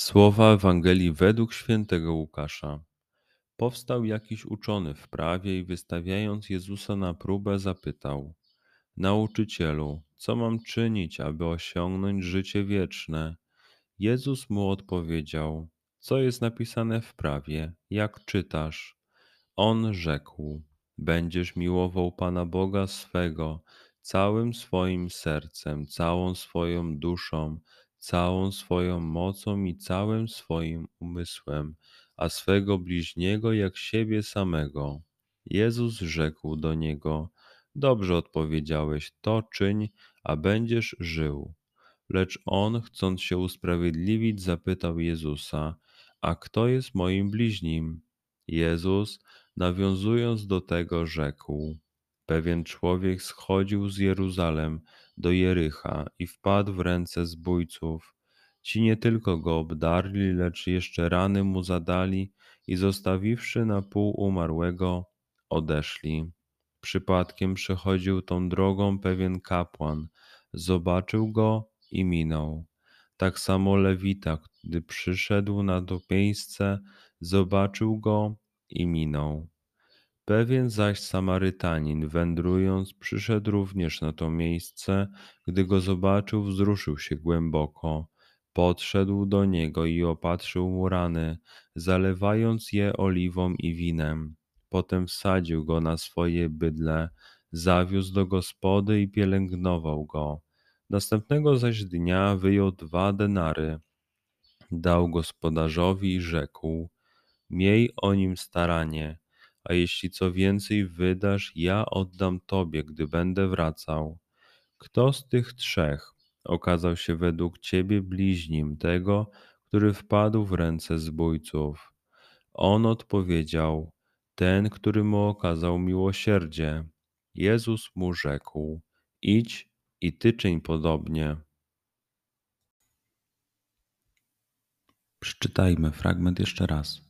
Słowa Ewangelii według świętego Łukasza. Powstał jakiś uczony w prawie i wystawiając Jezusa na próbę, zapytał: Nauczycielu, co mam czynić, aby osiągnąć życie wieczne? Jezus mu odpowiedział: Co jest napisane w prawie, jak czytasz? On rzekł: Będziesz miłował Pana Boga swego całym swoim sercem, całą swoją duszą całą swoją mocą i całym swoim umysłem, a swego bliźniego jak siebie samego. Jezus rzekł do niego: Dobrze odpowiedziałeś, to czyń, a będziesz żył. Lecz on, chcąc się usprawiedliwić, zapytał Jezusa: A kto jest moim bliźnim? Jezus, nawiązując do tego, rzekł: Pewien człowiek schodził z Jeruzalem do Jericha i wpadł w ręce zbójców. Ci nie tylko go obdarli, lecz jeszcze rany mu zadali i zostawiwszy na pół umarłego, odeszli. Przypadkiem przechodził tą drogą pewien kapłan, zobaczył go i minął. Tak samo Lewita, gdy przyszedł na to miejsce, zobaczył go i minął. Pewien zaś Samarytanin, wędrując, przyszedł również na to miejsce. Gdy go zobaczył, wzruszył się głęboko. Podszedł do niego i opatrzył mu rany, zalewając je oliwą i winem. Potem wsadził go na swoje bydle, zawiózł do gospody i pielęgnował go. Następnego zaś dnia wyjął dwa denary, dał gospodarzowi i rzekł: Miej o nim staranie a jeśli co więcej wydasz, ja oddam tobie, gdy będę wracał. Kto z tych trzech okazał się według ciebie bliźnim tego, który wpadł w ręce zbójców? On odpowiedział: Ten, który mu okazał miłosierdzie. Jezus mu rzekł: Idź i ty czyń podobnie. Przeczytajmy fragment jeszcze raz.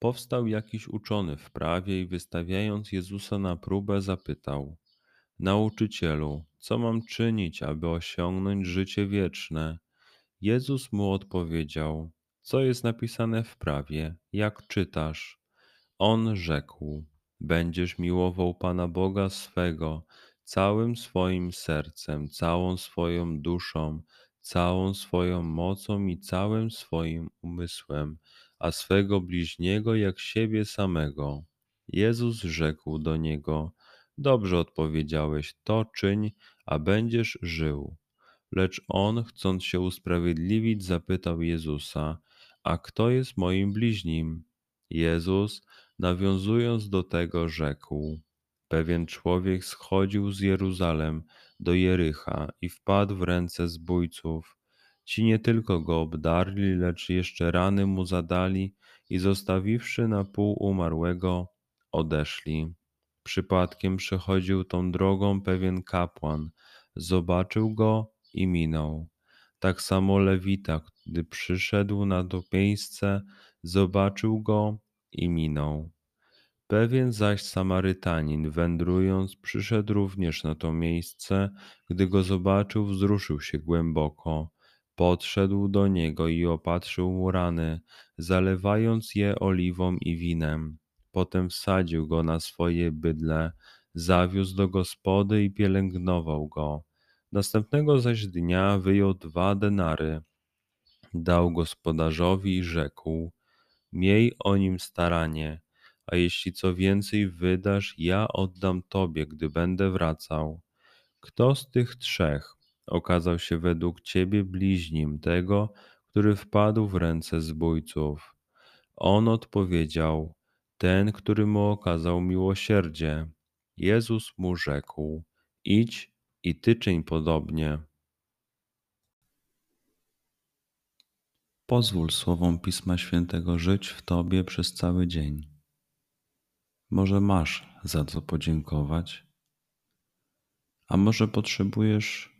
Powstał jakiś uczony w prawie i wystawiając Jezusa na próbę, zapytał: Nauczycielu, co mam czynić, aby osiągnąć życie wieczne? Jezus mu odpowiedział: Co jest napisane w prawie, jak czytasz? On rzekł: Będziesz miłował Pana Boga swego całym swoim sercem, całą swoją duszą, całą swoją mocą i całym swoim umysłem a swego bliźniego jak siebie samego. Jezus rzekł do niego: Dobrze odpowiedziałeś, to czyń, a będziesz żył. Lecz on, chcąc się usprawiedliwić, zapytał Jezusa: a kto jest moim bliźnim? Jezus, nawiązując do tego, rzekł: Pewien człowiek schodził z Jeruzalem do Jericha i wpadł w ręce zbójców. Ci nie tylko go obdarli, lecz jeszcze rany mu zadali i zostawiwszy na pół umarłego, odeszli. Przypadkiem przechodził tą drogą pewien kapłan, zobaczył go i minął. Tak samo Lewita, gdy przyszedł na to miejsce, zobaczył go i minął. Pewien zaś Samarytanin, wędrując, przyszedł również na to miejsce. Gdy go zobaczył, wzruszył się głęboko. Podszedł do niego i opatrzył mu rany, zalewając je oliwą i winem. Potem wsadził go na swoje bydle, zawiózł do gospody i pielęgnował go. Następnego zaś dnia wyjął dwa denary, dał gospodarzowi i rzekł: Miej o nim staranie, a jeśli co więcej wydasz, ja oddam tobie, gdy będę wracał. Kto z tych trzech okazał się według ciebie bliźnim tego, który wpadł w ręce zbójców? On odpowiedział: Ten, który mu okazał miłosierdzie. Jezus mu rzekł: Idź i ty czyń podobnie. Pozwól słowom Pisma Świętego żyć w Tobie przez cały dzień. Może masz za co podziękować, a może potrzebujesz